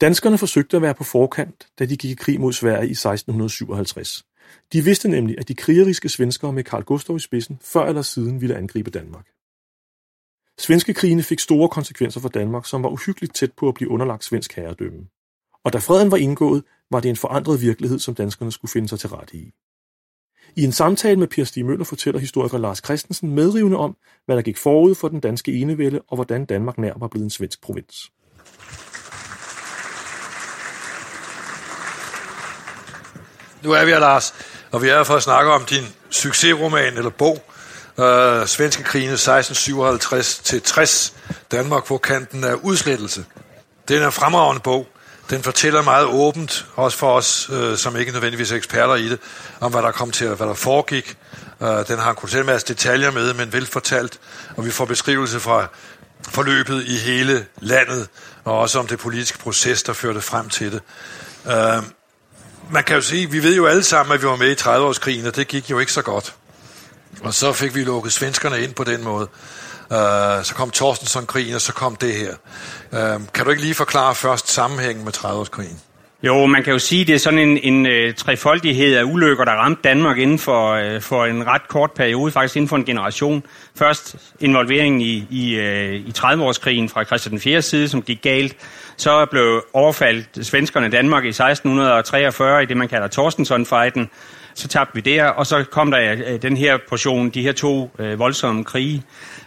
Danskerne forsøgte at være på forkant, da de gik i krig mod Sverige i 1657. De vidste nemlig, at de krigeriske svenskere med Karl Gustav i spidsen før eller siden ville angribe Danmark. Svenske krigene fik store konsekvenser for Danmark, som var uhyggeligt tæt på at blive underlagt svensk herredømme. Og da freden var indgået, var det en forandret virkelighed, som danskerne skulle finde sig til rette i. I en samtale med Per Stig Møller fortæller historiker Lars Christensen medrivende om, hvad der gik forud for den danske enevælde og hvordan Danmark nær var blevet en svensk provins. Nu er vi her, Lars, og vi er her for at snakke om din succesroman eller bog, øh, Svenske krigene 1657-60, Danmark på kanten af udslettelse. Det er en fremragende bog. Den fortæller meget åbent, også for os, øh, som ikke nødvendigvis er eksperter i det, om hvad der kom til, hvad der foregik. Øh, den har en en masse detaljer med, men velfortalt, og vi får beskrivelse fra forløbet i hele landet, og også om det politiske proces, der førte frem til det. Øh, man kan jo sige, vi ved jo alle sammen, at vi var med i 30-årskrigen, og det gik jo ikke så godt. Og så fik vi lukket svenskerne ind på den måde. Øh, så kom Torstensson-krigen, og så kom det her. Øh, kan du ikke lige forklare først sammenhængen med 30-årskrigen? Jo, man kan jo sige, at det er sådan en, en uh, trefoldighed af ulykker, der ramte Danmark inden for, uh, for en ret kort periode, faktisk inden for en generation. Først involveringen i, i, uh, i 30-årskrigen fra Christian den 4. side, som gik galt. Så blev overfaldt svenskerne Danmark i 1643 i det, man kalder Torstensson-fejden. Så tabte vi der, og så kom der øh, den her portion, de her to øh, voldsomme krige.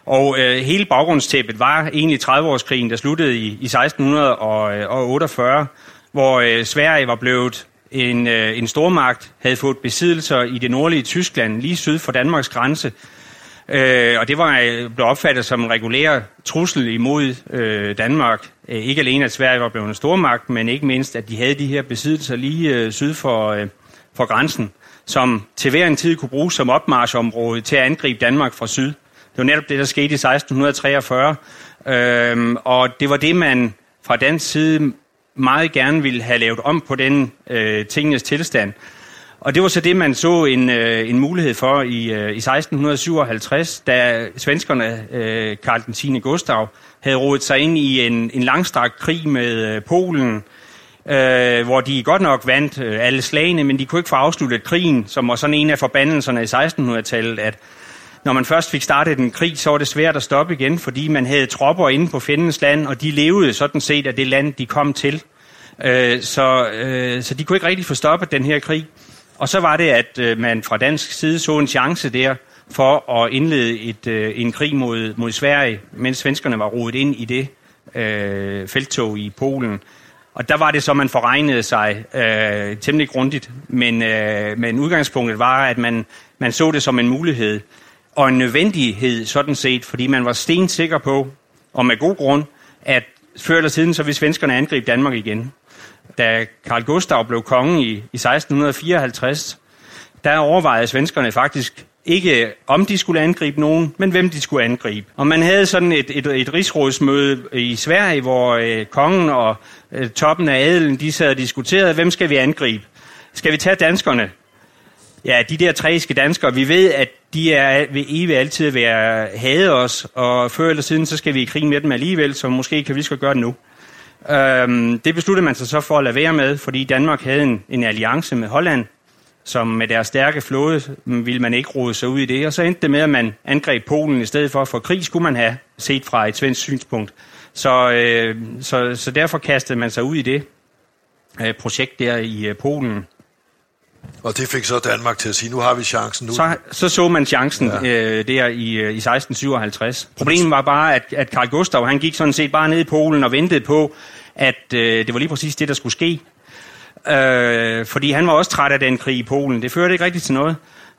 Og øh, hele baggrundstæppet var egentlig 30-årskrigen, der sluttede i, i 1648, øh, hvor øh, Sverige var blevet en, øh, en stormagt, havde fået besiddelser i det nordlige Tyskland, lige syd for Danmarks grænse. Øh, og det var øh, blev blevet opfattet som en regulær trussel imod øh, Danmark. Øh, ikke alene, at Sverige var blevet en stormagt, men ikke mindst, at de havde de her besiddelser lige øh, syd for, øh, for grænsen, som til hver en tid kunne bruges som opmarschområde til at angribe Danmark fra syd. Det var netop det, der skete i 1643. øhm, og det var det, man fra dansk side meget gerne ville have lavet om på den øh, tingenes tilstand. Og det var så det, man så en, øh, en mulighed for i, øh, i 1657, da svenskerne, øh, Karl den 10. Gustav, havde rodet sig ind i en, en langstrakt krig med øh, Polen, øh, hvor de godt nok vandt øh, alle slagene, men de kunne ikke få afsluttet krigen, som var sådan en af forbandelserne i 1600-tallet, at når man først fik startet en krig, så var det svært at stoppe igen, fordi man havde tropper inde på fjendens land, og de levede sådan set af det land, de kom til. Øh, så, øh, så de kunne ikke rigtig få stoppet den her krig. Og så var det, at øh, man fra dansk side så en chance der for at indlede et, øh, en krig mod, mod Sverige, mens svenskerne var rodet ind i det øh, felttog i Polen. Og der var det så, man forregnede sig øh, temmelig grundigt. Men, øh, men udgangspunktet var, at man, man så det som en mulighed og en nødvendighed sådan set, fordi man var stensikker på, og med god grund, at før eller siden, så vil svenskerne angribe Danmark igen. Da Karl Gustav blev konge i, i 1654, der overvejede svenskerne faktisk ikke om de skulle angribe nogen, men hvem de skulle angribe. Og man havde sådan et, et, et rigsrådsmøde i Sverige, hvor øh, kongen og øh, toppen af adelen, de sad og diskuterede, hvem skal vi angribe? Skal vi tage danskerne? Ja, de der træske danskere, vi ved, at de er, vil evigt altid være hade os, og før eller siden, så skal vi i krig med dem alligevel, så måske kan vi skal gøre det nu. Øhm, det besluttede man sig så for at lade være med, fordi Danmark havde en, en alliance med Holland, som med deres stærke flåde ville man ikke rode sig ud i det. Og så endte det med, at man angreb Polen i stedet for, for krig skulle man have set fra et svensk synspunkt. Så, øh, så, så derfor kastede man sig ud i det øh, projekt der i øh, Polen. Og det fik så Danmark til at sige, nu har vi chancen. Nu. Så, så så man chancen ja. øh, der i, øh, i 1657. Problemet var bare, at, at Karl Gustav han gik sådan set bare ned i Polen og ventede på, at øh, det var lige præcis det, der skulle ske. Øh, fordi han var også træt af den krig i Polen. Det førte ikke rigtigt til noget.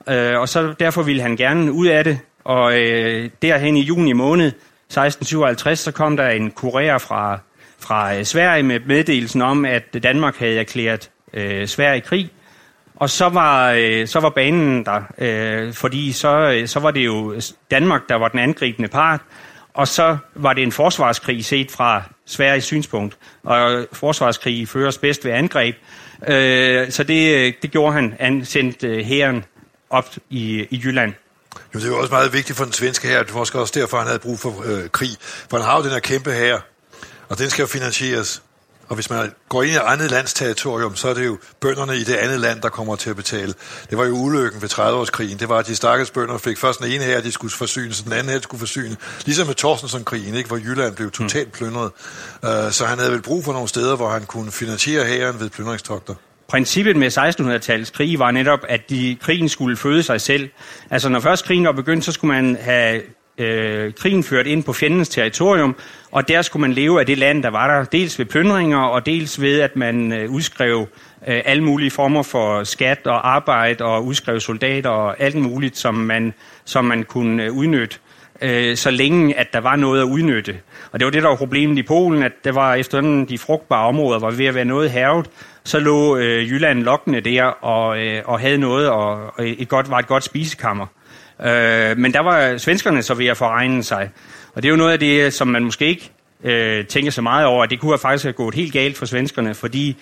Øh, og så derfor ville han gerne ud af det. Og øh, derhen i juni måned 1657, så kom der en kurér fra, fra øh, Sverige med meddelelsen om, at Danmark havde erklæret øh, Sverige krig. Og så var, øh, så var banen der, øh, fordi så, øh, så var det jo Danmark, der var den angribende part, og så var det en forsvarskrig set fra Sveriges synspunkt. Og forsvarskrig føres bedst ved angreb. Øh, så det, øh, det gjorde han. Han sendte øh, hæren op i, i Jylland. Jo, det er jo også meget vigtigt for den svenske her. Det var også derfor, han havde brug for øh, krig. For han har jo den her kæmpe her, og den skal jo finansieres. Og hvis man går ind i et andet lands territorium, så er det jo bønderne i det andet land, der kommer til at betale. Det var jo ulykken ved 30-årskrigen. Det var, at de stakkels bønder fik først den ene her, de skulle forsyne, så den anden her skulle forsyne. Ligesom med Torstensen-krigen, ikke, hvor Jylland blev totalt plyndret. Uh, så han havde vel brug for nogle steder, hvor han kunne finansiere hæren ved plyndringstogter princippet med 1600-tallets krig var netop, at de, krigen skulle føde sig selv. Altså når først krigen var begyndt, så skulle man have øh, krigen ført ind på fjendens territorium, og der skulle man leve af det land, der var der, dels ved plyndringer, og dels ved, at man øh, udskrev øh, alle mulige former for skat og arbejde, og udskrev soldater og alt muligt, som man, som man kunne øh, udnytte øh, så længe at der var noget at udnytte. Og det var det, der var problemet i Polen, at det var efterhånden de frugtbare områder var ved at være noget hervet, så lå øh, Jylland lokkende der og, øh, og havde noget, og, og et godt, var et godt spisekammer. Øh, men der var svenskerne så ved at foregne sig. Og det er jo noget af det, som man måske ikke øh, tænker så meget over, at det kunne have faktisk have gået helt galt for svenskerne, fordi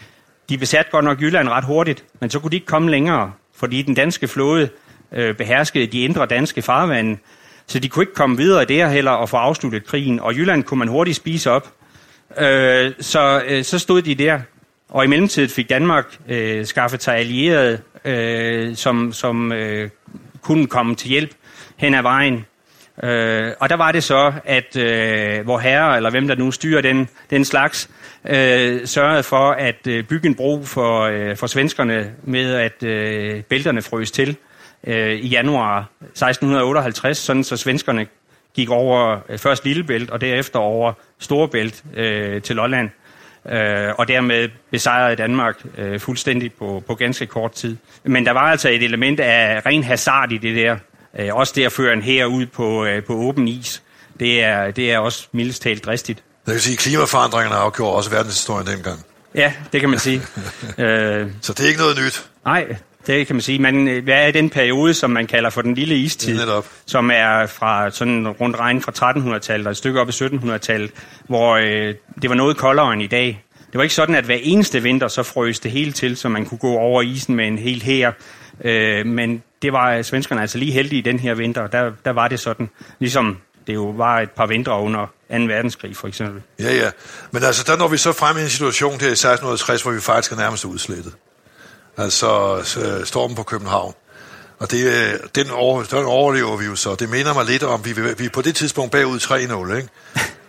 de besatte godt nok Jylland ret hurtigt, men så kunne de ikke komme længere, fordi den danske flåde øh, beherskede de indre danske farvande, så de kunne ikke komme videre der heller og få afsluttet krigen, og Jylland kunne man hurtigt spise op. Øh, så, øh, så stod de der, og i mellemtiden fik Danmark øh, skaffet sig allierede, øh, som, som øh, kunne komme til hjælp hen ad vejen. Øh, og der var det så, at øh, hvor herre, eller hvem der nu styrer den, den slags, øh, sørgede for at øh, bygge en bro for, øh, for svenskerne med, at øh, bælterne frøs til øh, i januar 1658, sådan så svenskerne gik over øh, først Lillebælt og derefter over Storebælt øh, til Lolland øh, og dermed besejrede Danmark øh, fuldstændig på, på ganske kort tid. Men der var altså et element af ren hasard i det der. Øh, også det at føre en her ud på, øh, på åben is, det er, det er også mildest talt dristigt. Jeg kan sige, at klimaforandringerne afgjorde også verdenshistorien dengang. Ja, det kan man sige. øh, Så det er ikke noget nyt? Nej, det kan man sige. Man, øh, hvad er den periode, som man kalder for den lille istid, som er fra sådan rundt regn fra 1300-tallet og et stykke op i 1700-tallet, hvor øh, det var noget koldere end i dag. Det var ikke sådan, at hver eneste vinter så frøs det hele til, så man kunne gå over isen med en hel her. Øh, men det var øh, svenskerne altså lige heldige i den her vinter. Der, der var det sådan, ligesom det jo var et par vintre under 2. verdenskrig for eksempel. Ja, ja. Men altså, der når vi så frem i en situation her i 1660, hvor vi faktisk er nærmest udslettet altså øh, stormen på København. Og det, øh, den, over, den overlever vi jo så. Det minder mig lidt om, vi, vi er på det tidspunkt bagud 3-0, ikke?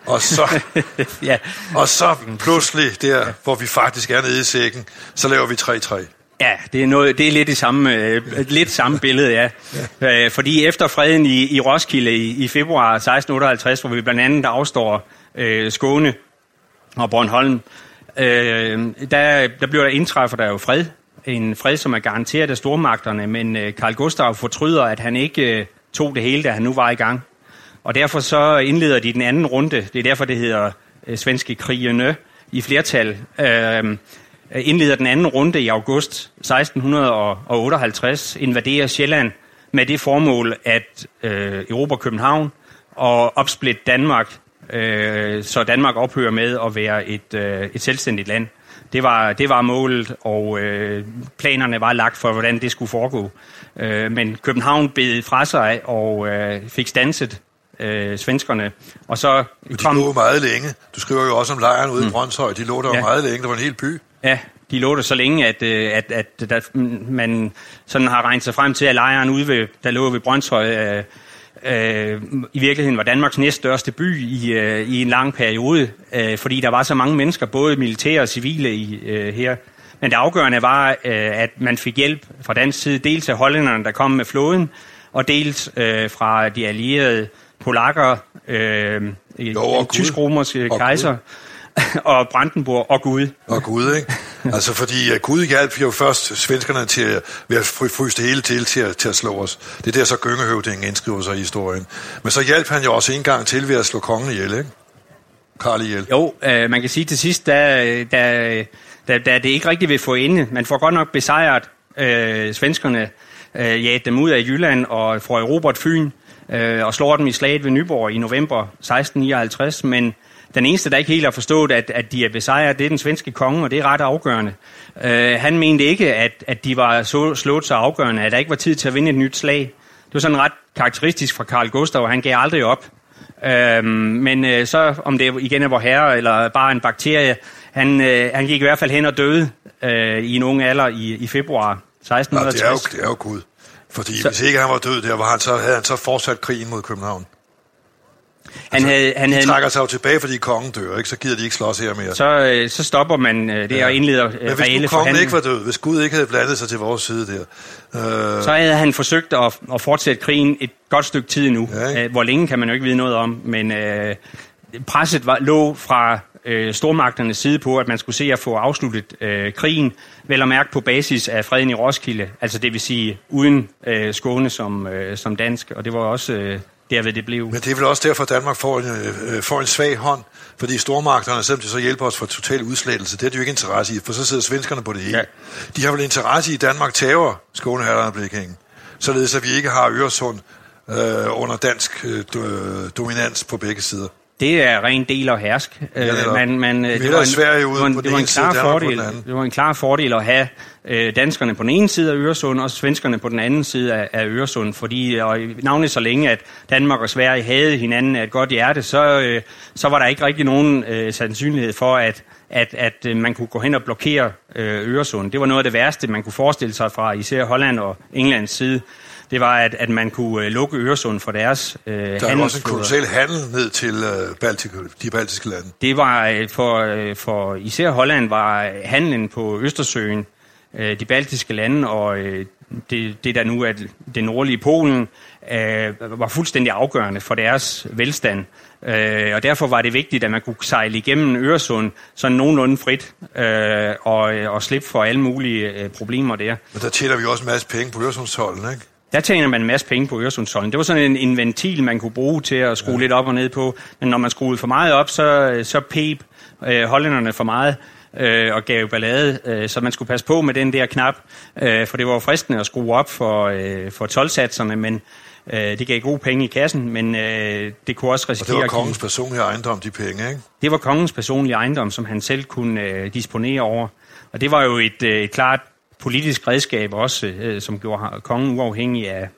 Og så, ja. og så pludselig, der hvor vi faktisk er nede i sækken, så laver vi 3-3. Ja, det er, noget, det er lidt det samme, øh, lidt samme billede, ja. ja. Øh, fordi efter freden i, i Roskilde i, i februar 1658, hvor vi blandt andet afstår øh, Skåne og Bornholm, øh, der, der bliver der indtræffer der jo fred en fred, som er garanteret af stormagterne, men øh, Karl Gustav fortryder, at han ikke øh, tog det hele, da han nu var i gang. Og derfor så indleder de den anden runde. Det er derfor, det hedder øh, svenske krigene i flertal. Øh, indleder den anden runde i august 1658, invaderer Sjælland med det formål at øh, Europa København og opsplitte Danmark, øh, så Danmark ophører med at være et, øh, et selvstændigt land. Det var, det var målet, og øh, planerne var lagt for, hvordan det skulle foregå. Øh, men København bed fra sig og øh, fik stanset øh, svenskerne. Og så de kom... lå meget længe. Du skriver jo også om lejren ude mm. i Brøndshøj. De lå der ja. meget længe. Det var en hel by. Ja, de lå der så længe, at, øh, at, at, at man sådan har regnet sig frem til, at lejren ude ved, der lå ved Brøndshøj, øh, øh, i virkeligheden var Danmarks næststørste by i, øh, i en lang periode, øh, fordi der var så mange mennesker, både militære og civile i, øh, her. Men det afgørende var, øh, at man fik hjælp fra dansk side, dels af hollænderne, der kom med flåden, og dels øh, fra de allierede polakker, øh, tysk-romerske kejser. Gud. og Brandenburg og Gud. Og Gud, ikke? Altså, fordi Gud hjalp jo først svenskerne til at, ved at fryse det hele til, til at, til at slå os. Det er der så Gyngehøvdingen indskriver sig i historien. Men så hjalp han jo også en gang til ved at slå kongen ihjel, ikke? Karl ihjel. Jo, øh, man kan sige til sidst, da, da, da, da det ikke rigtig vil få ende. Man får godt nok besejret øh, svenskerne, øh, ja, dem ud af Jylland og får Robert Fyn, øh, og slår dem i slaget ved Nyborg i november 1659, men Den eneste, der ikke helt har forstået, at, at de er besejret, det er den svenske konge, og det er ret afgørende. Øh, han mente ikke, at, at de var så slået så afgørende, at der ikke var tid til at vinde et nyt slag. Det var sådan ret karakteristisk fra Karl Gustav, han gav aldrig op. Øh, men øh, så, om det igen er vor herre, eller bare en bakterie, han, øh, han gik i hvert fald hen og døde øh, i en ung alder i, i februar 1660. Ja, det, er jo, det er jo Gud. Fordi så, hvis ikke han var død der, var han så, havde han så fortsat krigen mod København. Han altså, havde, han de havde, trækker sig jo tilbage, fordi kongen dør, ikke? så gider de ikke slås her mere. Så, øh, så stopper man øh, det ja. og indleder øh, Men hvis nu kongen ikke var død, hvis Gud ikke havde blandet sig til vores side der... Øh, så havde han forsøgt at, at fortsætte krigen et godt stykke tid nu. Ja, øh, hvor længe kan man jo ikke vide noget om, men øh, presset var, lå fra øh, stormagternes side på, at man skulle se at få afsluttet øh, krigen, vel at mærke på basis af freden i Roskilde, altså det vil sige uden øh, Skåne som, øh, som dansk, og det var også øh, derved det blev. Men det er vel også derfor, at Danmark får en, øh, får en svag hånd, fordi stormagterne, selvom de så hjælper os for total udslettelse, det er de jo ikke interesse i, for så sidder svenskerne på det hele. Ja. De har vel interesse i, at Danmark tager Skåneherrerne blev hænge, således at vi ikke har Øresund øh, under dansk øh, dominans på begge sider. Det er ren del og hersk. Ja, det, øh, man, man, det, var en, Sverige ude en, på det var en klar fordel, Det var en klar fordel at have øh, danskerne på den ene side af Øresund, og svenskerne på den anden side af, af Øresund. Fordi og navnet så længe, at Danmark og Sverige havde hinanden af et godt hjerte, så, øh, så var der ikke rigtig nogen øh, sandsynlighed for, at, at, at øh, man kunne gå hen og blokere øh, Øresund. Det var noget af det værste, man kunne forestille sig fra især Holland og Englands side det var, at, at man kunne øh, lukke Øresund for deres øh, Der er også en kolossal handel ned til øh, Baltik, de baltiske lande. Det var øh, for, øh, for især Holland var handlen på Østersøen, øh, de baltiske lande og øh, det, det, der nu er det nordlige Polen, øh, var fuldstændig afgørende for deres velstand. Øh, og derfor var det vigtigt, at man kunne sejle igennem Øresund sådan nogenlunde frit øh, og, og slippe for alle mulige øh, problemer der. Men der tjener vi også en masse penge på Øresundstollen, ikke? Der tjener man en masse penge på Øresundsholden. Det var sådan en, en ventil, man kunne bruge til at skrue ja. lidt op og ned på. Men når man skruede for meget op, så, så pep øh, hollænderne for meget øh, og gav ballade. Øh, så man skulle passe på med den der knap, øh, for det var fristende at skrue op for, øh, for tolvsatserne, men øh, det gav gode penge i kassen, men øh, det kunne også risikere... Og det var kongens personlige ejendom, de penge, ikke? Det var kongens personlige ejendom, som han selv kunne øh, disponere over. Og det var jo et, øh, et klart politisk redskab også, øh, som gjorde kongen uafhængig af,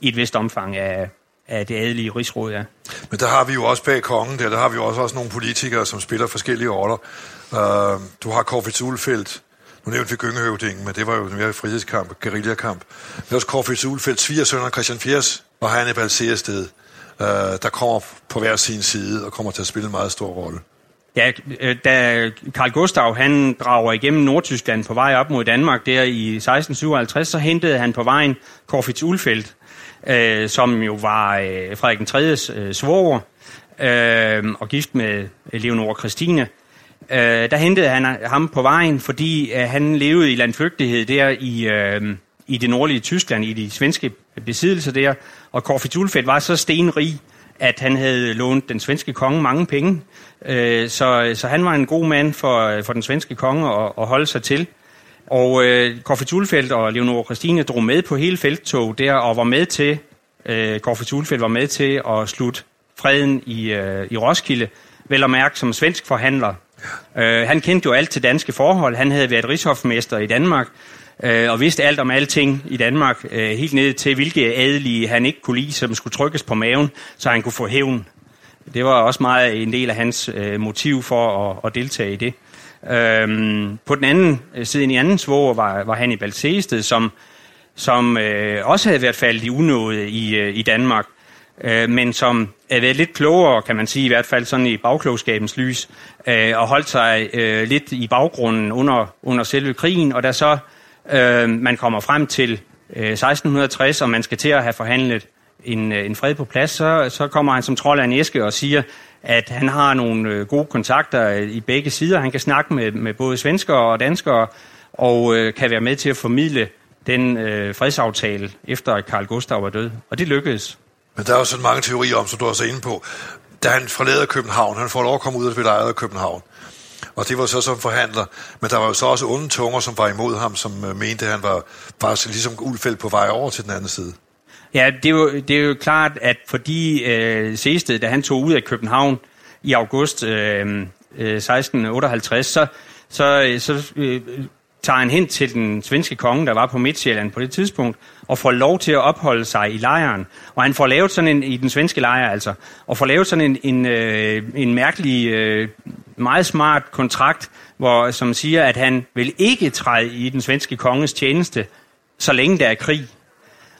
i et vist omfang af, af det adelige rigsråd, ja. Men der har vi jo også bag kongen, der, der har vi jo også, også nogle politikere, som spiller forskellige roller. Uh, du har Corfitz Ulfeldt, nu nævnte vi Gyngehøvdingen, men det var jo mere frihedskamp, guerillakamp. Men også Corfitz Ulfeldt, svigersønner Christian Fiers og Hannibal Seersted, uh, der kommer på hver sin side og kommer til at spille en meget stor rolle. Ja, øh, da Karl Gustav han drager igennem Nordtyskland på vej op mod Danmark der i 1657, så hentede han på vejen Korfitz Ulfeldt, øh, som jo var øh, Frederik den 3. Øh, svoger øh, og gift med øh, Leonora Christine. Øh, der hentede han ham på vejen, fordi øh, han levede i landflygtighed der i, øh, i det nordlige Tyskland, i de svenske besiddelser der, og Korfitz Ulfeldt var så stenrig, at han havde lånt den svenske konge mange penge. Øh, så, så han var en god mand for, for den svenske konge at, at holde sig til. Og øh, Korfitz Ulfeldt og Leonora Christine drog med på hele felttog der, og var med til, øh, Korfitz Ulfeldt var med til at slutte freden i, øh, i Roskilde, vel at mærke som svensk forhandler. Øh, han kendte jo alt til danske forhold. Han havde været rigshofmester i Danmark, øh, og vidste alt om alting i Danmark, øh, helt ned til hvilke adelige han ikke kunne lide, som skulle trykkes på maven, så han kunne få hævn. Det var også meget en del af hans øh, motiv for at, at deltage i det. Øhm, på den anden øh, side, i anden svoger, var, var Hannibal Seested, som, som øh, også havde været faldet i unåde i, øh, i Danmark, øh, men som er været lidt klogere, kan man sige, i hvert fald sådan i bagklogskabens lys, øh, og holdt sig øh, lidt i baggrunden under, under selve krigen, og da så øh, man kommer frem til øh, 1660, og man skal til at have forhandlet en, øh, en fred på plads, så, så kommer han som trold af en æske og siger, at han har nogle øh, gode kontakter øh, i begge sider. Han kan snakke med, med både svenskere og danskere, og øh, kan være med til at formidle den øh, fredsaftale, efter at Karl Gustav var død. Og det lykkedes. Men der er jo sådan mange teorier om, som du også er inde på. Da han forlader København, han får lov at komme ud af det af København. Og det var så som forhandler. Men der var jo så også onde tunger, som var imod ham, som øh, mente, at han var faktisk ligesom Ulfeldt på vej over til den anden side. Ja, det er jo, det er jo klart, at fordi øh, Sested, da han tog ud af København i august øh, øh, 1658, så, så, øh, så øh, tager han hen til den svenske konge, der var på Midtjylland på det tidspunkt, og får lov til at opholde sig i lejren. Og han får lavet sådan en, i den svenske lejr altså, og får lavet sådan en, en, øh, en mærkelig, øh, meget smart kontrakt, hvor, som siger, at han vil ikke træde i den svenske konges tjeneste, så længe der er krig.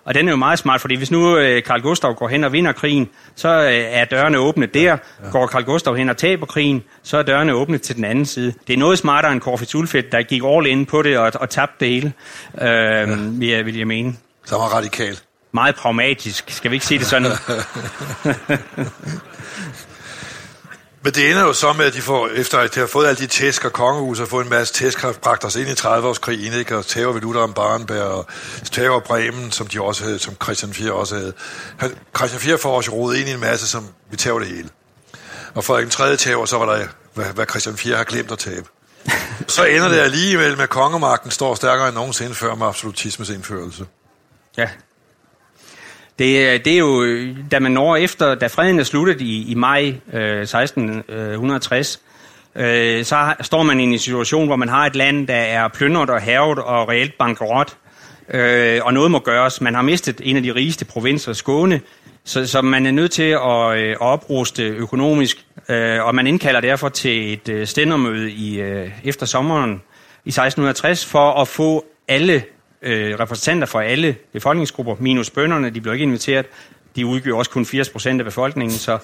Og den er jo meget smart, fordi hvis nu øh, Karl Gustav går hen og vinder krigen, så øh, er dørene åbne der. Ja, ja. Går Karl Gustav hen og taber krigen, så er dørene åbne til den anden side. Det er noget smartere end Corfitz Ulfeldt, der gik all in på det og, og tabte det hele, øh, ja. vil, jeg, vil jeg mene. Så var radikal. Meget pragmatisk, skal vi ikke sige det sådan? Men det ender jo så med, at de får, efter at de har fået alle de tæsk og kongehus og fået en masse tæsk, har bragt os ind i 30-årskrigen, ikke? og tæver ved Luther om Barenberg og tæver Bremen, som, de også havde, som Christian 4 også havde. Han, Christian 4 får også rodet ind i en masse, som vi tæver det hele. Og Frederik den 3. tæver, så var der, hvad, hvad Christian 4 har glemt at tabe. Så ender det alligevel med, at kongemagten står stærkere end nogensinde før med absolutismens indførelse. Ja, det, øh, det er jo, øh, da man når efter, da freden er sluttet i, i maj øh, 1660, øh, så står man i en situation, hvor man har et land, der er plyndret og hervet og reelt bankerot, øh, og noget må gøres. Man har mistet en af de rigeste provinser, Skåne, så, så man er nødt til at, øh, at opruste økonomisk, øh, og man indkalder derfor til et øh, stændermøde i, øh, efter sommeren i 1660 for at få alle øh, repræsentanter fra alle befolkningsgrupper, minus bønderne, de blev ikke inviteret. De udgjorde også kun 80 procent af befolkningen, så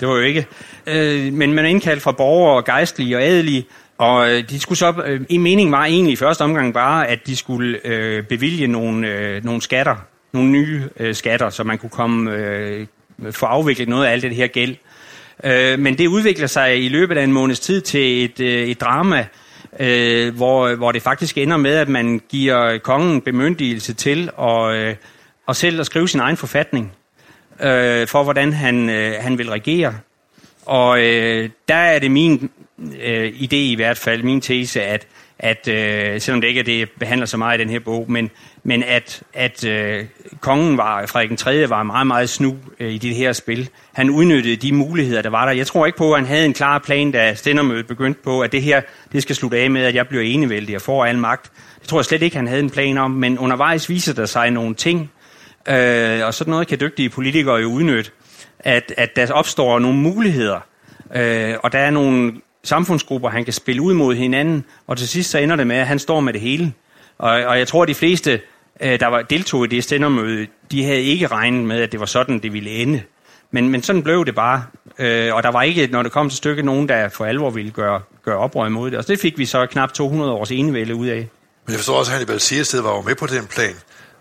det var jo ikke. Øh, men man er indkaldt fra borgere, gejstlige og adelige, og øh, de skulle så, øh, en mening var egentlig i første omgang bare, at de skulle øh, bevilge nogle, øh, nogle skatter, nogle nye øh, skatter, så man kunne komme øh, få afviklet noget af alt det her gæld. Øh, men det udvikler sig i løbet af en måneds tid til et, øh, et drama, øh, hvor, hvor det faktisk ender med, at man giver kongen bemyndigelse til at, øh, at selv at skrive sin egen forfatning øh, for, hvordan han, øh, han vil regere. Og øh, der er det min øh, idé i hvert fald, min tese, at, at øh, selvom det ikke er det, behandler så meget i den her bog, men, men at, at øh, kongen var, Frederik den 3. var meget, meget snu øh, i det her spil. Han udnyttede de muligheder, der var der. Jeg tror ikke på, at han havde en klar plan, da stændermødet begyndte på, at det her det skal slutte af med, at jeg bliver enevældig og får al magt. Det tror jeg slet ikke, han havde en plan om, men undervejs viser der sig nogle ting, øh, og sådan noget kan dygtige politikere jo udnytte, at, at der opstår nogle muligheder, øh, og der er nogle samfundsgrupper, han kan spille ud mod hinanden, og til sidst så ender det med, at han står med det hele. Og, og jeg tror, at de fleste, øh, der var, deltog i det stændermøde, de havde ikke regnet med, at det var sådan, det ville ende. Men, men sådan blev det bare. Øh, og der var ikke, når det kom til stykket, nogen, der for alvor ville gøre, gøre oprør imod det. Og det fik vi så knap 200 års enevælde ud af. Men jeg forstår også, at Hannibal Siersted var jo med på den plan.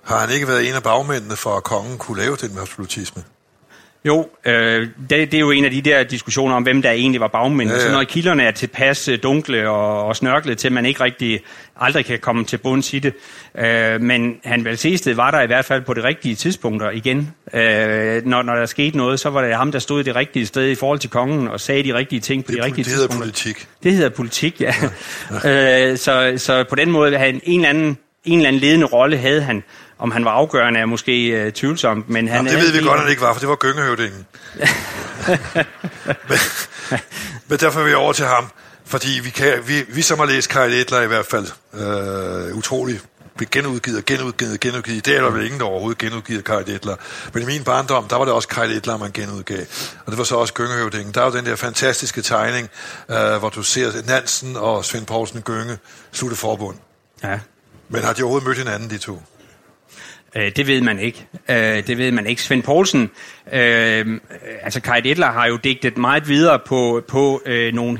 Har han ikke været en af bagmændene for, at kongen kunne lave den absolutisme? Jo, øh, det, det er jo en af de der diskussioner om, hvem der egentlig var bagmænd. Ja, ja. Så når kilderne er tilpas øh, dunkle og, og snørklet til, at man ikke rigtig aldrig kan komme til bunds i det. Øh, men han Valsested var der i hvert fald på det rigtige tidspunkter igen. Øh, når, når der skete noget, så var det ham, der stod det rigtige sted i forhold til kongen og sagde de rigtige ting på det, de rigtige det tidspunkter. Det hedder politik. Det hedder politik, ja. ja. øh, så, så på den måde han en eller anden en eller anden ledende rolle havde han. Om han var afgørende er måske øh, tvivlsomt, men han... Jamen, det ved vi godt, at han ikke var, for det var gyngehøvdingen. men, men derfor er vi over til ham, fordi vi, kan, vi, vi som har læst Karl Edler i hvert fald, øh, utroligt genudgivet, genudgivet, genudgivet. Det er der vel ingen, der overhovedet genudgivet Karl Edler. Men i min barndom, der var det også Karl Edler, man genudgav. Og det var så også Gyngehøvdingen. Der er jo den der fantastiske tegning, øh, hvor du ser Nansen og Svend Poulsen Gynge slutte forbund. Ja. Men har de overhovedet mødt hinanden, de to? Øh, det ved man ikke. Øh, det ved man ikke. Svend Poulsen, øh, altså Kai Edler har jo digtet meget videre på, på øh, nogle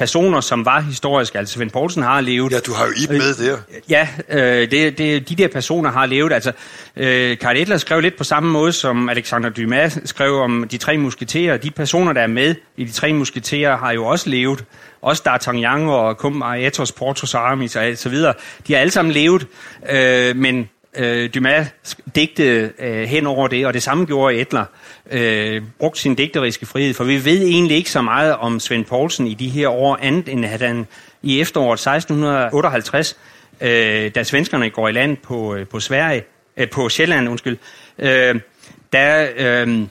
personer, som var historiske. Altså Svend Poulsen har levet... Ja, du har jo Ib med der. Ja, øh, det, det, de der personer har levet. Altså, øh, Karl Edler skrev lidt på samme måde, som Alexander Dumas skrev om de tre musketerer. De personer, der er med i de tre musketerer, har jo også levet. Også D'Artagnan og Cum Aetos, Portos Aramis og så videre. De har alle sammen levet, øh, men øh, Dumas digte øh, hen over det, og det samme gjorde Etler. Øh, brugte sin digteriske frihed, for vi ved egentlig ikke så meget om Svend Poulsen i de her år, andet end at han i efteråret 1658, øh, da svenskerne går i land på, øh, på Sverige, øh, på Sjælland, undskyld, øh, der, øh,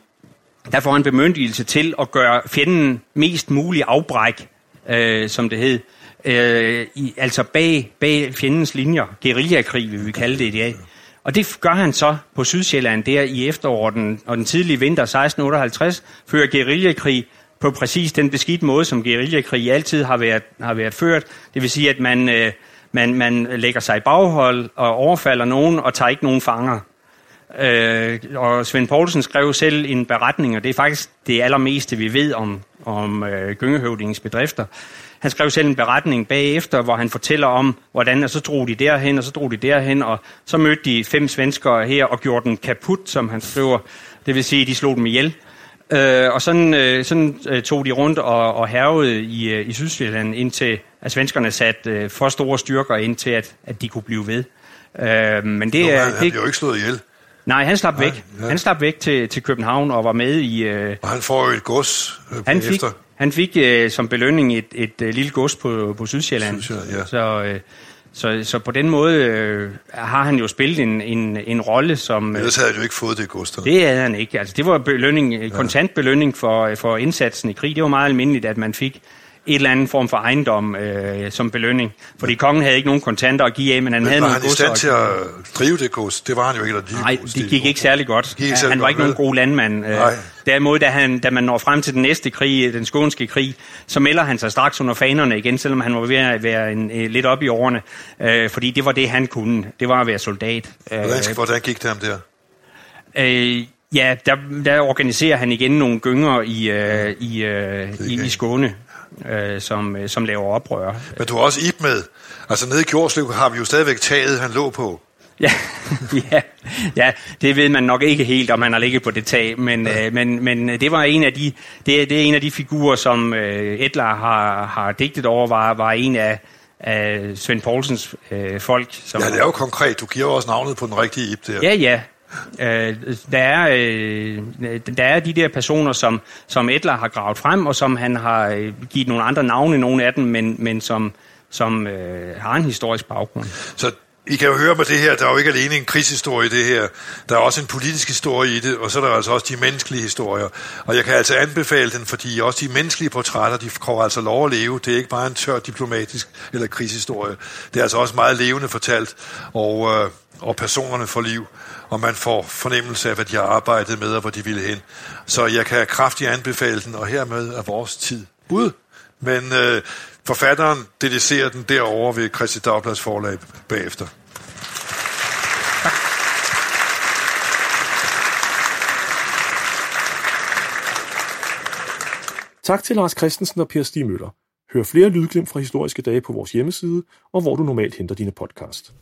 der får han bemyndigelse til at gøre fjenden mest mulig afbræk, øh, som det hed, øh, i, altså bag, bag fjendens linjer. Guerillakrig vil vi kalde det i dag. Og det gør han så på Sydsjælland der i efteråret den, og den tidlige vinter 1658, fører guerillakrig på præcis den beskidte måde, som guerillakrig altid har været, har været ført. Det vil sige, at man, øh, man, man lægger sig i baghold og overfalder nogen og tager ikke nogen fanger. Øh, og Svend Poulsen skrev selv en beretning, og det er faktisk det allermeste, vi ved om, om øh, Gyngehøvdingens bedrifter. Han skrev selv en beretning bagefter, hvor han fortæller om, hvordan og så drog de derhen, og så drog de derhen, og så mødte de fem svenskere her og gjorde den kaput, som han skriver. Det vil sige, at de slog dem ihjel. Øh, og sådan, øh, sådan øh, tog de rundt og, og hervede i, øh, i Sydsjælland, indtil at svenskerne satte øh, for store styrker ind til, at, at de kunne blive ved. Øh, men det, Nå, han, det, han blev jo ikke slået ihjel. Nej, han slap Nej, væk. Ja. Han slap væk til, til København og var med i... Øh, og han får jo et gods øh, han fik, efter. Han fik øh, som belønning et, et, et lille gods på, på Sydsjælland. Sydsjælland ja. Så... Øh, så, så på den måde øh, har han jo spillet en, en, en rolle som... Ellers havde han jo ikke fået det gods. Det havde han ikke. Altså, det var belønning, ja. kontant belønning for, for indsatsen i krig. Det var meget almindeligt, at man fik et eller andet form for ejendom øh, som belønning. Fordi kongen havde ikke nogen kontanter at give af, men han men havde nogle godser. Var han i stand til at drive det gods? Det var han jo ikke. Eller Nej, det gik ikke særlig godt. Ikke særlig han var godt, ikke nogen god landmand. Øh. Nej. Derimod, da, han, da man når frem til den næste krig, den skånske krig, så melder han sig straks under fanerne igen, selvom han var ved at være en, en, lidt op i årene. Øh, fordi det var det, han kunne. Det var at være soldat. Hvordan, øh, hvordan gik det ham der? Øh, Ja, der, der organiserer han igen nogle gynger i, øh, i, øh, i, i Skåne øh, som, øh, som laver oprør. Men du har også Ib med. Altså nede i Kjorslev har vi jo stadigvæk taget, han lå på. Ja, ja, ja, det ved man nok ikke helt, om han har ligget på det tag, men, ja. øh, men, men det var en af de, det, det er en af de figurer, som øh, Edler har, har digtet over, var, var en af, af Svend Poulsens øh, folk. Som, ja, det er jo konkret. Du giver også navnet på den rigtige Ib der. Ja, ja. Øh, der, er, øh, der er de der personer, som, som Edler har gravet frem, og som han har øh, givet nogle andre navne, nogle af dem, men, men som, som øh, har en historisk baggrund. Så i kan jo høre med det her, der er jo ikke alene en krigshistorie i det her, der er også en politisk historie i det, og så er der altså også de menneskelige historier. Og jeg kan altså anbefale den, fordi også de menneskelige portrætter, de får altså lov at leve. Det er ikke bare en tør diplomatisk eller krigshistorie. Det er altså også meget levende fortalt, og, øh, og personerne får liv og man får fornemmelse af, hvad de har arbejdet med, og hvor de ville hen. Så jeg kan kraftigt anbefale den, og hermed er vores tid ud. Men øh, forfatteren dedicerer den derovre ved Christi Dagblads forlag bagefter. Tak til Lars Christensen og Per Stig Møller. Hør flere lydglimt fra historiske dage på vores hjemmeside, og hvor du normalt henter dine podcast.